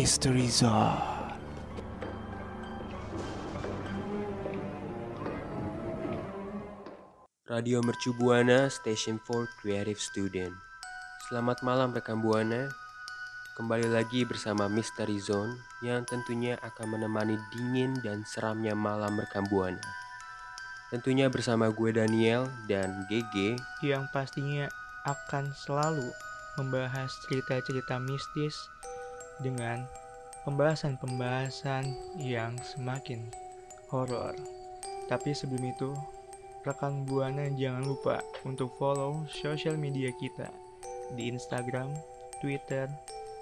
Mystery Zone. Radio Mercu Buana Station for Creative Student. Selamat malam rekan Buana. Kembali lagi bersama Mystery Zone yang tentunya akan menemani dingin dan seramnya malam rekan Buana. Tentunya bersama gue Daniel dan GG yang pastinya akan selalu membahas cerita-cerita mistis dengan pembahasan-pembahasan yang semakin horor. Tapi sebelum itu, rekan Buana jangan lupa untuk follow sosial media kita di Instagram, Twitter,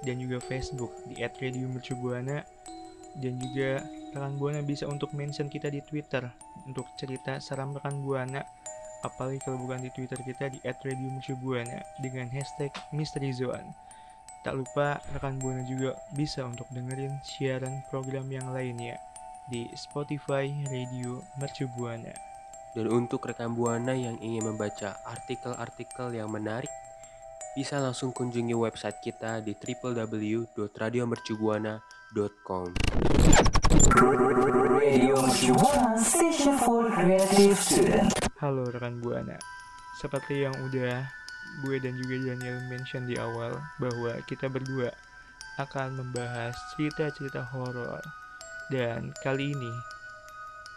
dan juga Facebook di @radiomercubuana dan juga rekan Buana bisa untuk mention kita di Twitter untuk cerita seram rekan Buana apalagi kalau bukan di Twitter kita di @radiomercubuana dengan hashtag Mystery Zone. Tak lupa rekan Buana juga bisa untuk dengerin siaran program yang lainnya di Spotify Radio Mercubuana. dan untuk rekan Buana yang ingin membaca artikel-artikel yang menarik bisa langsung kunjungi website kita di www.radiomercubuana.com. Radio Mercubuana Station for Creative Student. Halo rekan Buana. Seperti yang udah gue dan juga Daniel mention di awal bahwa kita berdua akan membahas cerita-cerita horor. Dan kali ini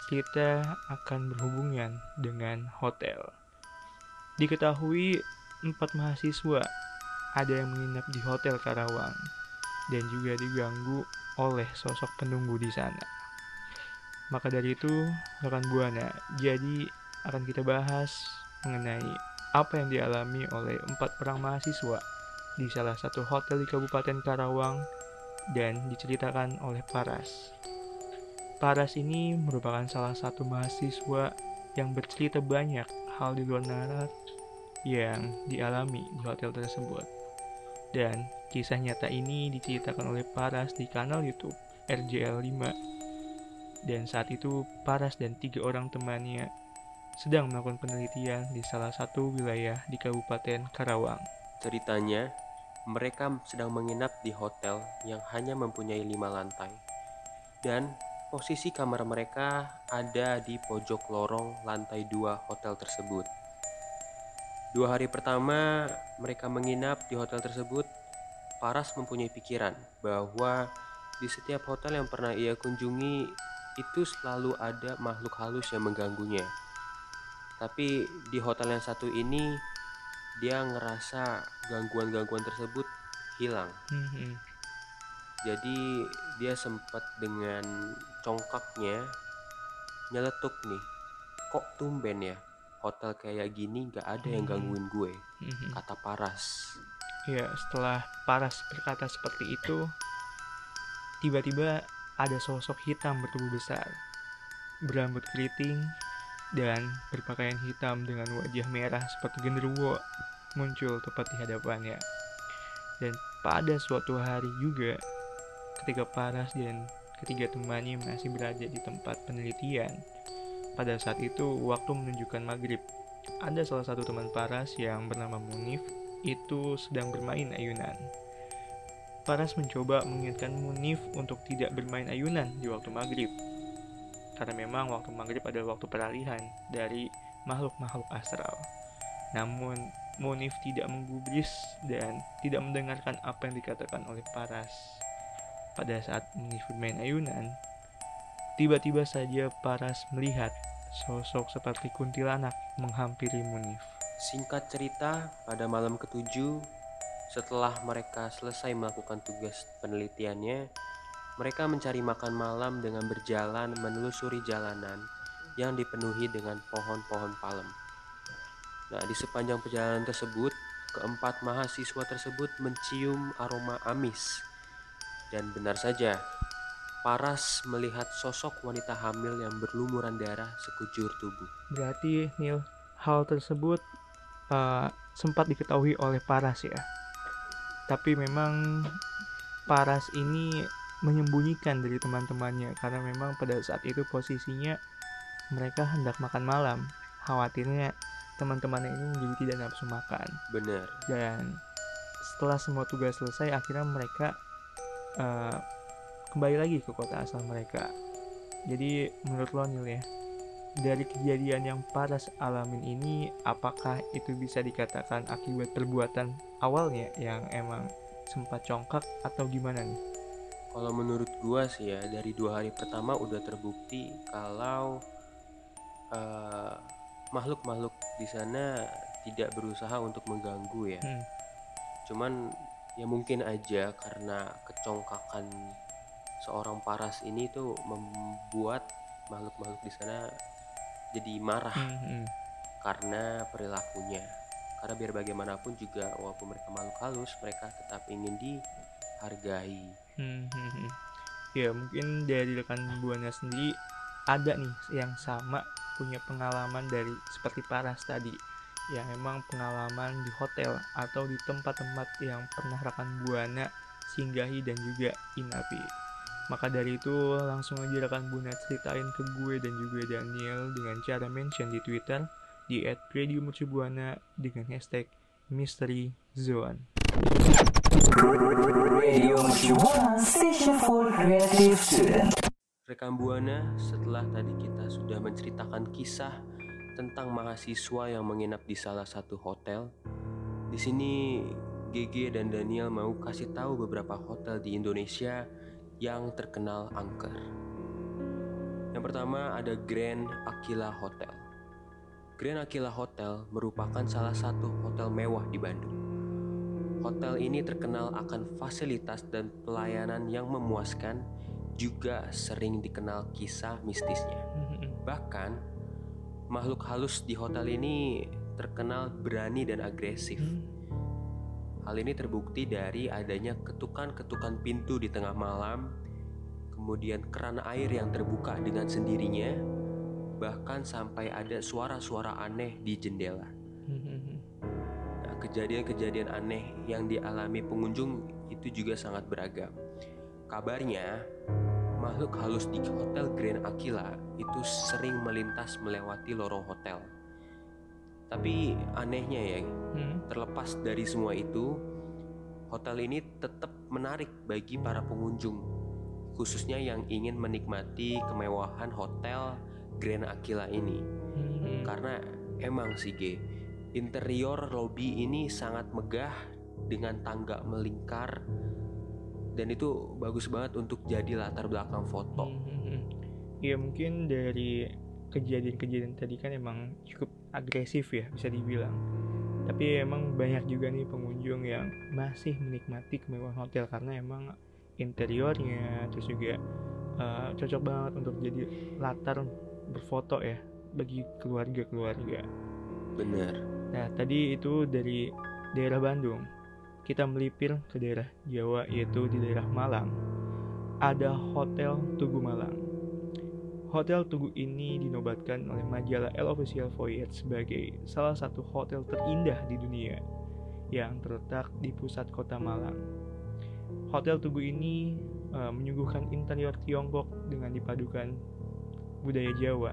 kita akan berhubungan dengan hotel. Diketahui empat mahasiswa ada yang menginap di Hotel Karawang dan juga diganggu oleh sosok penunggu di sana. Maka dari itu, rekan Buana, jadi akan kita bahas mengenai apa yang dialami oleh empat orang mahasiswa di salah satu hotel di Kabupaten Karawang dan diceritakan oleh Paras. Paras ini merupakan salah satu mahasiswa yang bercerita banyak hal di luar nalar yang dialami di hotel tersebut. Dan kisah nyata ini diceritakan oleh Paras di kanal YouTube RJL 5. Dan saat itu Paras dan tiga orang temannya sedang melakukan penelitian di salah satu wilayah di Kabupaten Karawang. Ceritanya, mereka sedang menginap di hotel yang hanya mempunyai lima lantai. Dan posisi kamar mereka ada di pojok lorong lantai dua hotel tersebut. Dua hari pertama mereka menginap di hotel tersebut, Paras mempunyai pikiran bahwa di setiap hotel yang pernah ia kunjungi itu selalu ada makhluk halus yang mengganggunya. Tapi di hotel yang satu ini dia ngerasa gangguan-gangguan tersebut hilang. Mhm. Jadi dia sempat dengan congkaknya nyeletuk nih. Kok tumben ya hotel kayak gini gak ada yang Hmm. gangguin gue, Mhm. kata Paras. Ya, setelah Paras berkata seperti itu, tiba-tiba ada sosok hitam bertubuh besar, berambut keriting, dan berpakaian hitam dengan wajah merah seperti genderuwo muncul tepat di hadapannya. Dan pada suatu hari juga, ketika Paras dan ketiga temannya masih berada di tempat penelitian, pada saat itu waktu menunjukkan maghrib. Ada salah satu teman Paras yang bernama Munif itu sedang bermain ayunan. Paras mencoba mengingatkan Munif untuk tidak bermain ayunan di waktu maghrib. Karena memang waktu maghrib adalah waktu peralihan dari makhluk-makhluk astral. Namun Munif tidak menggubris dan tidak mendengarkan apa yang dikatakan oleh Paras. Pada saat Munif bermain ayunan, tiba-tiba saja Paras melihat sosok seperti kuntilanak menghampiri Munif. Singkat cerita, pada malam ketujuh, setelah mereka selesai melakukan tugas penelitiannya, mereka mencari makan malam dengan berjalan menelusuri jalanan yang dipenuhi dengan pohon-pohon palem. Nah, di sepanjang perjalanan tersebut, keempat mahasiswa tersebut mencium aroma amis. Dan benar saja, Paras melihat sosok wanita hamil yang berlumuran darah sekujur tubuh. Berarti Neil, hal tersebut uh, sempat diketahui oleh Paras ya. Tapi memang Paras ini menyembunyikan dari teman-temannya karena memang pada saat itu posisinya mereka hendak makan malam. Khawatirnya teman-temannya ini menjadi tidak nafsu makan. Benar. Dan setelah semua tugas selesai, akhirnya mereka eh, kembali lagi ke kota asal mereka. Jadi menurut lo Nil ya, dari kejadian yang Paras alamin ini, apakah itu bisa dikatakan akibat perbuatan awalnya yang emang sempat congkak atau gimana nih? Kalau menurut gua sih ya dari dua hari pertama udah terbukti kalau eh, makhluk-makhluk di sana tidak berusaha untuk mengganggu ya. Hmm. Cuman ya mungkin aja karena kecongkakan seorang paras ini tuh membuat makhluk-makhluk di sana jadi marah Hmm, hmm. karena perilakunya. Karena biar bagaimanapun juga walaupun mereka makhluk halus, mereka tetap ingin dihargai. Hmm, hmm, hmm. Ya mungkin dari rekan buana sendiri ada nih yang sama punya pengalaman dari seperti Paras tadi yang emang pengalaman di hotel atau di tempat-tempat yang pernah rekan buana singgahi dan juga inapi. Maka dari itu langsung aja rekan buana ceritain ke gue dan juga Daniel dengan cara mention di Twitter di @radiomercubuana dengan hashtag Mystery Zone. Radio. Rekan Buana, setelah tadi kita sudah menceritakan kisah tentang mahasiswa yang menginap di salah satu hotel, di sini GG dan Daniel mau kasih tahu beberapa hotel di Indonesia yang terkenal angker. Yang pertama ada Grand Aquila Hotel. Grand Aquila Hotel merupakan salah satu hotel mewah di Bandung. Hotel ini terkenal akan fasilitas dan pelayanan yang memuaskan, juga sering dikenal kisah mistisnya. Hmm, hmm. Bahkan, makhluk halus di hotel ini terkenal berani dan agresif. Hmm. Hal ini terbukti dari adanya ketukan-ketukan pintu di tengah malam, kemudian keran air yang terbuka dengan sendirinya, bahkan sampai ada suara-suara aneh di jendela. Kejadian-kejadian aneh yang dialami pengunjung itu juga sangat beragam. Kabarnya, makhluk halus di Hotel Grand Aquila itu sering melintas melewati lorong hotel. Tapi anehnya ya, Hmm. terlepas dari semua itu, hotel ini tetap menarik bagi para pengunjung, khususnya yang ingin menikmati kemewahan hotel Grand Aquila ini. Hmm. Karena emang sih G, interior lobby ini sangat megah dengan tangga melingkar dan itu bagus banget untuk jadi latar belakang foto. Hmm. Ya mungkin dari kejadian-kejadian tadi kan emang cukup agresif ya bisa dibilang. Tapi emang banyak juga nih pengunjung yang masih menikmati kemewahan hotel karena emang interiornya terus juga eh, cocok banget untuk jadi latar berfoto ya bagi keluarga-keluarga. Bener. Nah, tadi itu dari daerah Bandung. Kita melipir ke daerah Jawa yaitu di daerah Malang. Ada Hotel Tugu Malang. Hotel Tugu ini dinobatkan oleh majalah El Official Voyage sebagai salah satu hotel terindah di dunia yang terletak di pusat kota Malang. Hotel Tugu ini eh, menyuguhkan interior Tiongkok dengan dipadukan budaya Jawa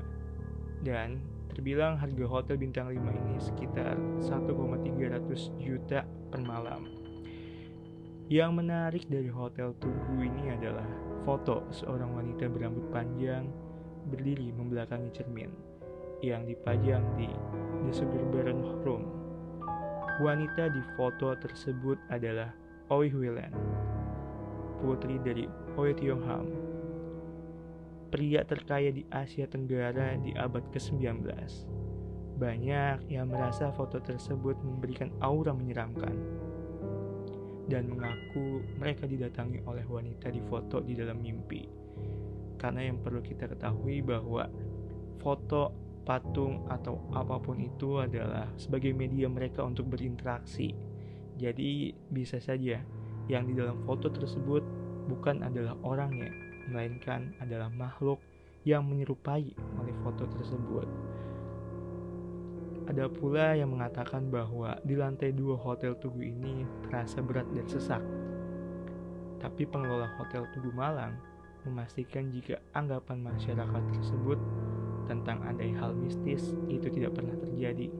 dan terbilang harga hotel bintang 5 ini sekitar 1,300 juta per malam. Yang menarik dari hotel Tugu ini adalah foto seorang wanita berambut panjang berdiri membelakangi cermin yang dipajang di The Suburban Room. Wanita di foto tersebut adalah Oi Huilan, putri dari Oi Tiong Ham, pria terkaya di Asia Tenggara di abad ke-19. Banyak yang merasa foto tersebut memberikan aura menyeramkan dan mengaku mereka didatangi oleh wanita di foto di dalam mimpi. Karena yang perlu kita ketahui bahwa foto, patung, atau apa pun itu adalah sebagai media mereka untuk berinteraksi. Jadi bisa saja yang di dalam foto tersebut bukan adalah orangnya, melainkan adalah makhluk yang menyerupai oleh foto tersebut. Ada pula yang mengatakan bahwa di lantai dua hotel Tugu ini terasa berat dan sesak. Tapi pengelola hotel Tugu Malang memastikan jika anggapan masyarakat tersebut tentang adanya hal mistis itu tidak pernah terjadi.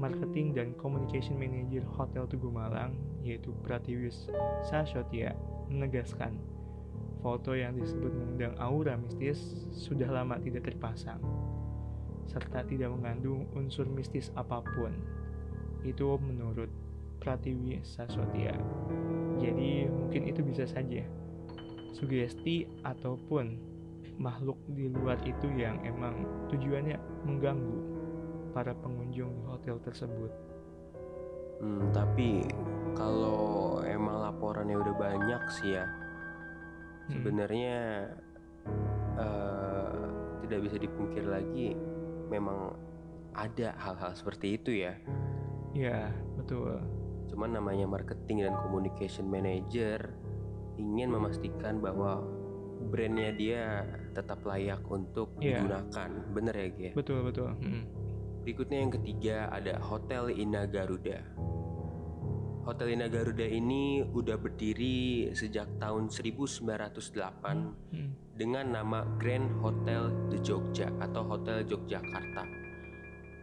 Marketing dan Communication Manager Hotel Tugu Malang yaitu Pratiwis Sasotya menegaskan foto yang disebut mengundang aura mistis sudah lama tidak terpasang serta tidak mengandung unsur mistis apa pun. Itu menurut Pratiwi Saswatia. Jadi mungkin itu bisa saja sugesti ataupun makhluk di luar itu yang emang tujuannya mengganggu para pengunjung di hotel tersebut. Hmm, tapi kalau emang laporannya udah banyak sih ya. Sebenarnya eh, tidak bisa dipungkir lagi, memang ada hal-hal seperti itu ya. Ya, betul. Cuman namanya marketing dan communication manager ingin memastikan bahwa brandnya dia tetap layak untuk Iya. digunakan. Bener ya, Gia? Betul, betul. Mm. Berikutnya yang ketiga ada Hotel Ina Garuda. Hotel Ina Garuda ini udah berdiri sejak tahun 1908 Mm. dengan nama Grand Hotel The Jogja atau Hotel Yogyakarta.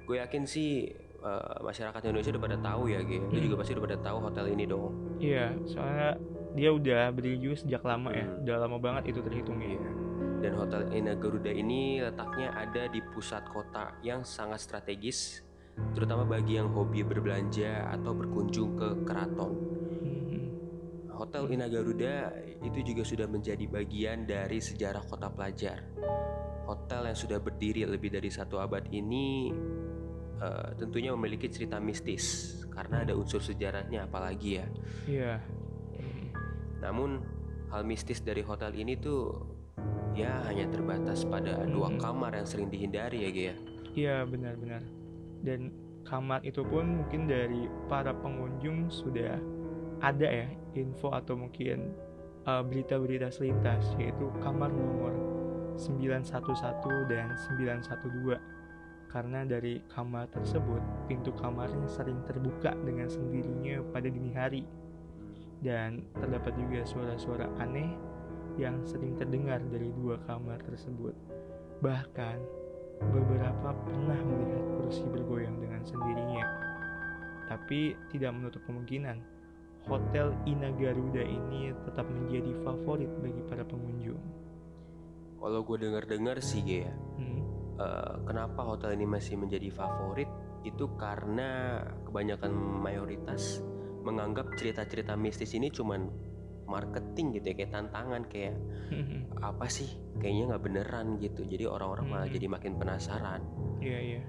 Gue yakin sih eh, masyarakat Indonesia udah pada tahu ya, Ge. Lu Hmm. juga pasti udah pada tahu hotel ini dong. Iya, soalnya dia udah berdiri juga sejak lama ya. Hmm. Udah lama banget itu terhitungnya. Iya. Dan Hotel Ina Garuda ini letaknya ada di pusat kota yang sangat strategis, terutama bagi yang hobi berbelanja atau berkunjung ke keraton. Mhm. Hotel Ina Garuda itu juga sudah menjadi bagian dari sejarah kota pelajar. Hotel yang sudah berdiri lebih dari satu abad ini eh, tentunya memiliki cerita mistis karena ada unsur sejarahnya apalagi ya. Iya. Namun hal mistis dari hotel ini tuh ya hanya terbatas pada dua Mhm. kamar yang sering dihindari ya Gia. Iya, benar-benar. Dan kamar itu pun mungkin dari para pengunjung sudah ada ya info atau mungkin uh, berita-berita selintas yaitu kamar nomor 911 dan 912 karena dari kamar tersebut pintu kamarnya sering terbuka dengan sendirinya pada dini hari. Dan terdapat juga suara-suara aneh yang sering terdengar dari dua kamar tersebut. Bahkan beberapa pernah melihat kursi bergoyang dengan sendirinya tapi tidak menutup kemungkinan Hotel Ina Garuda ini tetap menjadi favorit bagi para pengunjung. Kalau gue dengar-dengar sih Gia, Hmm, eh, kenapa hotel ini masih menjadi favorit itu karena kebanyakan mayoritas menganggap cerita-cerita mistis ini cuman marketing gitu ya kayak tantangan kayak apa sih kayaknya nggak beneran gitu jadi orang-orang malah Hmm. jadi makin penasaran Iya iya.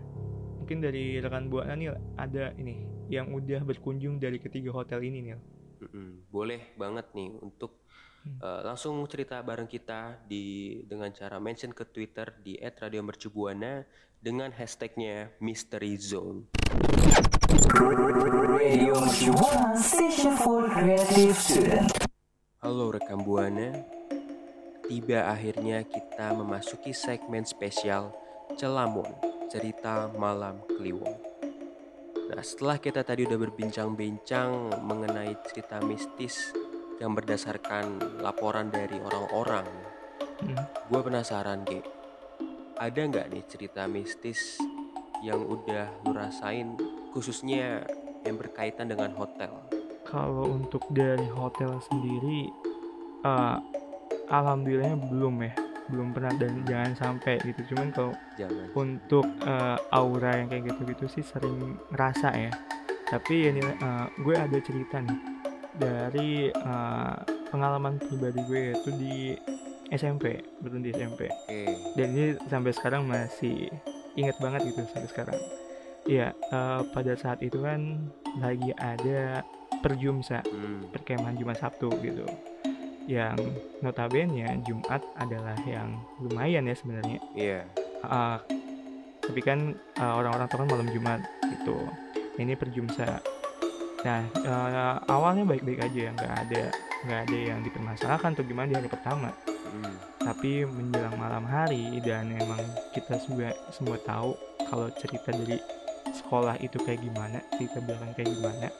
Mungkin dari rekan buana nih ada ini yang udah berkunjung dari ketiga hotel ini nih. Mm-mm, boleh banget nih untuk Hmm. eh, langsung cerita bareng kita di dengan cara mention ke Twitter di @radiomercubuana dengan hashtagnya Mystery Zone. Radio Mercubuana Station for Creative Student. Halo rekan buana, tiba akhirnya kita memasuki segmen spesial Celamun Cerita Malam Kliwon. Nah setelah kita tadi udah berbincang-bincang mengenai cerita mistis yang berdasarkan laporan dari orang-orang, Hmm. gue penasaran Ge, ada nggak nih cerita mistis yang udah lu rasain khususnya yang berkaitan dengan hotel? Kalau untuk dari hotel sendiri, eh alhamdulillahnya belum ya, belum pernah dan jangan sampai gitu. Cuman kalau Jangan. untuk eh, aura yang kayak gitu-gitu sih sering ngerasa ya. Tapi ini eh, gue ada cerita nih dari eh, pengalaman pribadi gue yaitu di SMP, betul di SMP. Oke. Dan ini sampai sekarang masih ingat banget gitu sampai sekarang. Iya, eh, pada saat itu kan lagi ada perjumsa Hmm. perkemahan Jumat Sabtu gitu. Yang notabene Jumat adalah yang lumayan ya sebenarnya. Iya. Ah, tapi kan ah, orang-orang tuh kan malam Jumat gitu. Ini perjumsa nah eh, awalnya baik-baik aja nggak ada nggak ada yang dipermasalahkan atau gimana di hari pertama. Hmm. tapi menjelang malam hari dan emang kita semua semua tahu kalau cerita dari sekolah itu kayak gimana cerita belakang kayak gimana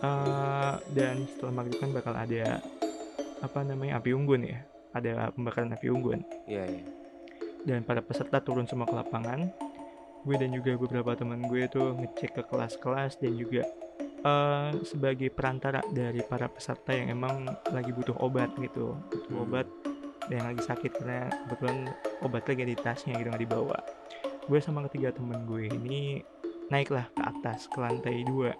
Eh, dan setelah maghrib kan bakal ada apa namanya api unggun ya. Ada pembakaran api unggun. Iya, iya. dan para peserta turun semua ke lapangan. Gue dan juga beberapa teman gue tuh ngecek ke kelas-kelas dan juga eh, sebagai perantara dari para peserta yang emang lagi butuh obat gitu. Butuh Hmm. obat dan yang lagi sakit karena kebetulan obat lagi di tasnya gitu nggak dibawa. Gue sama ketiga temen gue ini naiklah ke atas ke lantai dua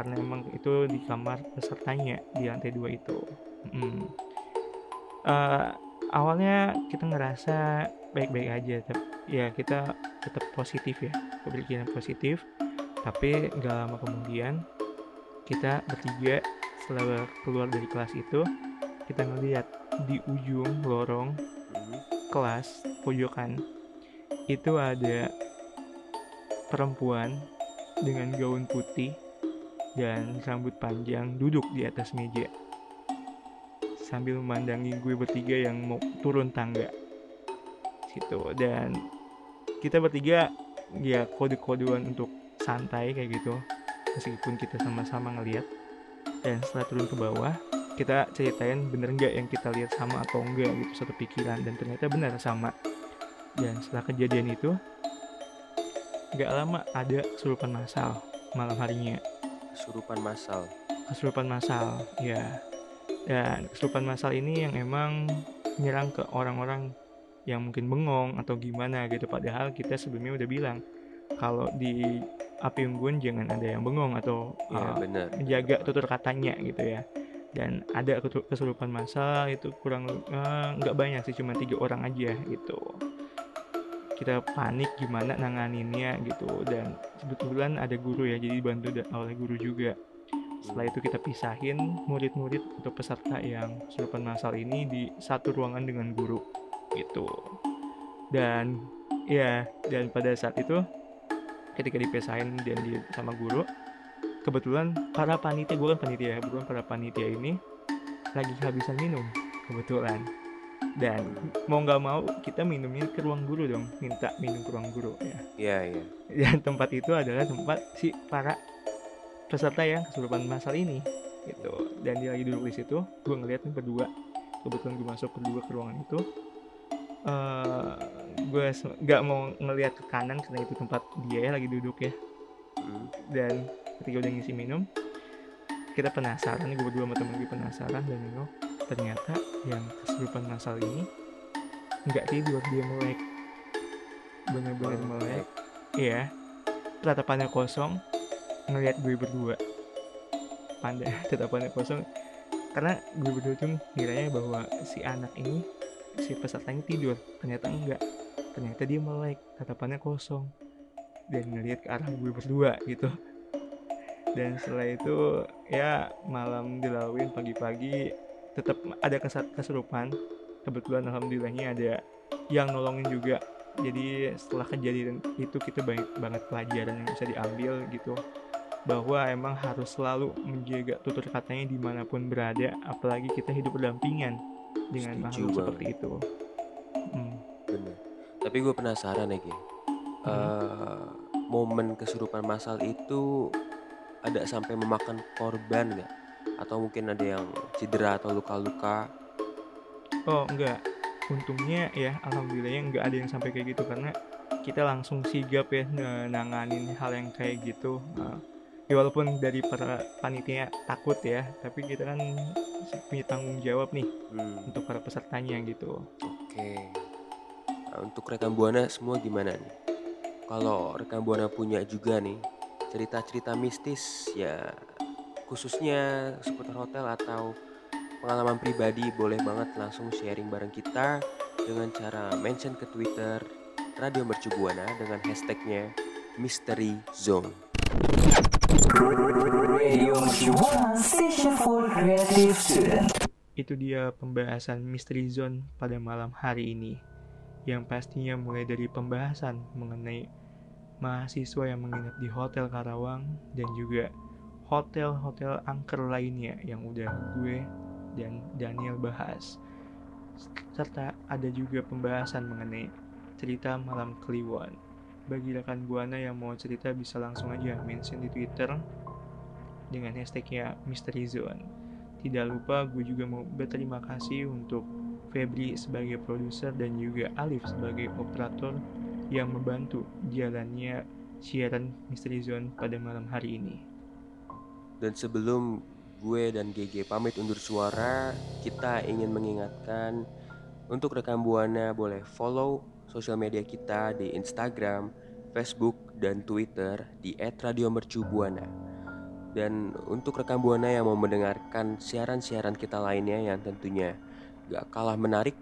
karena emang itu di kamar pesertanya di lantai dua itu Mm. Eh, awalnya kita ngerasa baik-baik aja tapi ya kita tetap positif ya berpikiran positif tapi nggak lama kemudian kita bertiga setelah keluar dari kelas itu kita ngeliat di ujung lorong Hmm. kelas pojokan itu ada perempuan dengan gaun putih dan rambut panjang duduk di atas meja. Sambil memandangi gue bertiga yang mau turun tangga. Situ dan kita bertiga ya kode-kodean untuk santai kayak gitu. Meskipun kita sama-sama ngeliat. Dan setelah turun ke bawah kita ceritain bener nggak yang kita lihat sama atau enggak gitu satu pikiran. Dan ternyata benar sama. Dan setelah kejadian itu nggak lama ada kesurupan massal malam harinya Kesurupan massal. kesurupan massal ya dan kesurupan massal ini yang emang menyerang ke orang-orang yang mungkin bengong atau gimana gitu padahal kita sebelumnya udah bilang kalau di api unggun jangan ada yang bengong atau Iya uh, benar. menjaga tutur katanya gitu ya dan ada kesurupan massal itu kurang eh, nggak banyak sih cuma tiga orang aja gitu kita panik gimana nanganinnya gitu. Dan kebetulan ada guru ya jadi dibantu oleh guru juga. Setelah itu kita pisahin murid-murid atau peserta yang kesurupan massal ini di satu ruangan dengan guru gitu. Dan ya dan pada saat itu ketika dipisahin dan di sama guru kebetulan para panitia gue kan panitia ya kebetulan para panitia ini lagi kehabisan minum kebetulan dan mau nggak mau kita minumnya ke ruang guru dong minta minum ke ruang guru ya. Iya iya. dan tempat itu adalah tempat si para peserta yang kesurupan masal ini gitu. Dan dia lagi duduk di situ gue ngeliat nih berdua. Kebetulan gue masuk berdua ke ruangan itu. Eh gue nggak mau ngelihat ke kanan karena itu tempat dia ya lagi duduk ya. Hmm. dan ketika udah ngisi minum kita penasaran gue berdua sama temen gue penasaran dan minum ternyata yang kesurupan masal ini nggak tidur dia melek. Bener-bener melek. iya. Tatapannya kosong ngelihat gue berdua. Pandai tatapannya kosong. Karena gue berdua tuh ngiranya bahwa si anak ini si pesertanya tidur. Ternyata enggak. Ternyata dia melek tatapannya kosong. Dan ngelihat ke arah gue berdua gitu. Dan setelah itu ya malam dilaluin pagi-pagi tetap ada kesat kesurupan kebetulan alhamdulillahnya ada yang nolongin juga jadi setelah kejadian itu kita banyak banget pelajaran yang bisa diambil gitu bahwa emang harus selalu menjaga tutur katanya di mana pun berada apalagi kita hidup berdampingan dengan Setuju makhluk banget. seperti itu Hmm. Bener. Tapi gue penasaran lagi. Eh, momen kesurupan massal itu ada sampai memakan korban nggak? Atau mungkin ada yang cedera atau luka-luka? Oh enggak, untungnya ya alhamdulillahnya nggak ada yang sampai kayak gitu karena kita langsung sigap ya nanganin hal yang kayak gitu. Nah, ya walaupun dari para panitia takut ya, tapi kita kan punya tanggung jawab nih Hmm, untuk para pesertanya gitu. Oke. Nah, untuk rekan buana semua gimana nih? Kalau rekan buana punya juga nih cerita-cerita mistis ya khususnya seputar hotel atau pengalaman pribadi boleh banget langsung sharing bareng kita dengan cara mention ke Twitter Radio Mercu Buana dengan hashtagnya Mystery Zone. Radio Mercubuana Station for Creative Student. Itu dia pembahasan Mystery Zone pada malam hari ini. Yang pastinya mulai dari pembahasan mengenai mahasiswa yang menginap di Hotel Karawang dan juga hotel-hotel angker lainnya yang udah gue dan Daniel bahas. Serta ada juga pembahasan mengenai cerita malam Kliwon. Bagi rekan Buana yang mau cerita bisa langsung aja mention di Twitter dengan hashtagnya Mystery Zone. Tidak lupa gue juga mau berterima kasih untuk Febri sebagai produser dan juga Alif sebagai operator yang membantu jalannya siaran Mystery Zone pada malam hari ini. Dan sebelum gue dan GG pamit undur suara, kita ingin mengingatkan untuk rekan Buana boleh follow sosial media kita di Instagram, Facebook, dan Twitter di @radiomercubuana. Dan untuk rekan Buana yang mau mendengarkan siaran-siaran kita lainnya yang tentunya gak kalah menarik,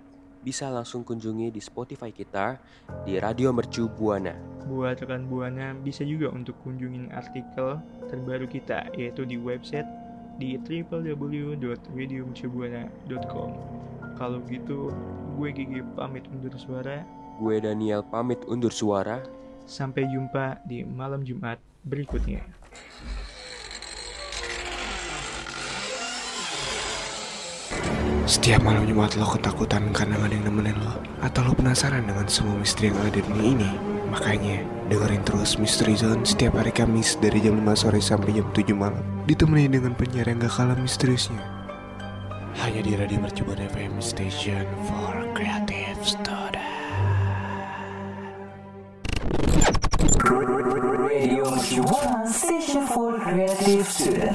bisa langsung kunjungi di Spotify kita di Radio Mercu Buana. Buat rekan Buana bisa juga untuk kunjungin artikel terbaru kita yaitu di website di www.radiomercubuana.com. Kalau gitu, gue Gigi pamit undur suara. Gue Daniel pamit undur suara. Sampai jumpa di malam Jumat berikutnya. Setiap malam Jumat lo ketakutan karena gak ada yang nemenin lo. Atau lo penasaran dengan semua misteri yang ada di dunia ini. Makanya dengerin terus Mystery Zone setiap hari Kamis dari jam 5 sore sampai jam 7 malam. Ditemani dengan penyiar yang gak kalah misteriusnya. Hanya di Radio Mercubuana FM Station for Creative Student Radio Mercubuana Station for Creative Student.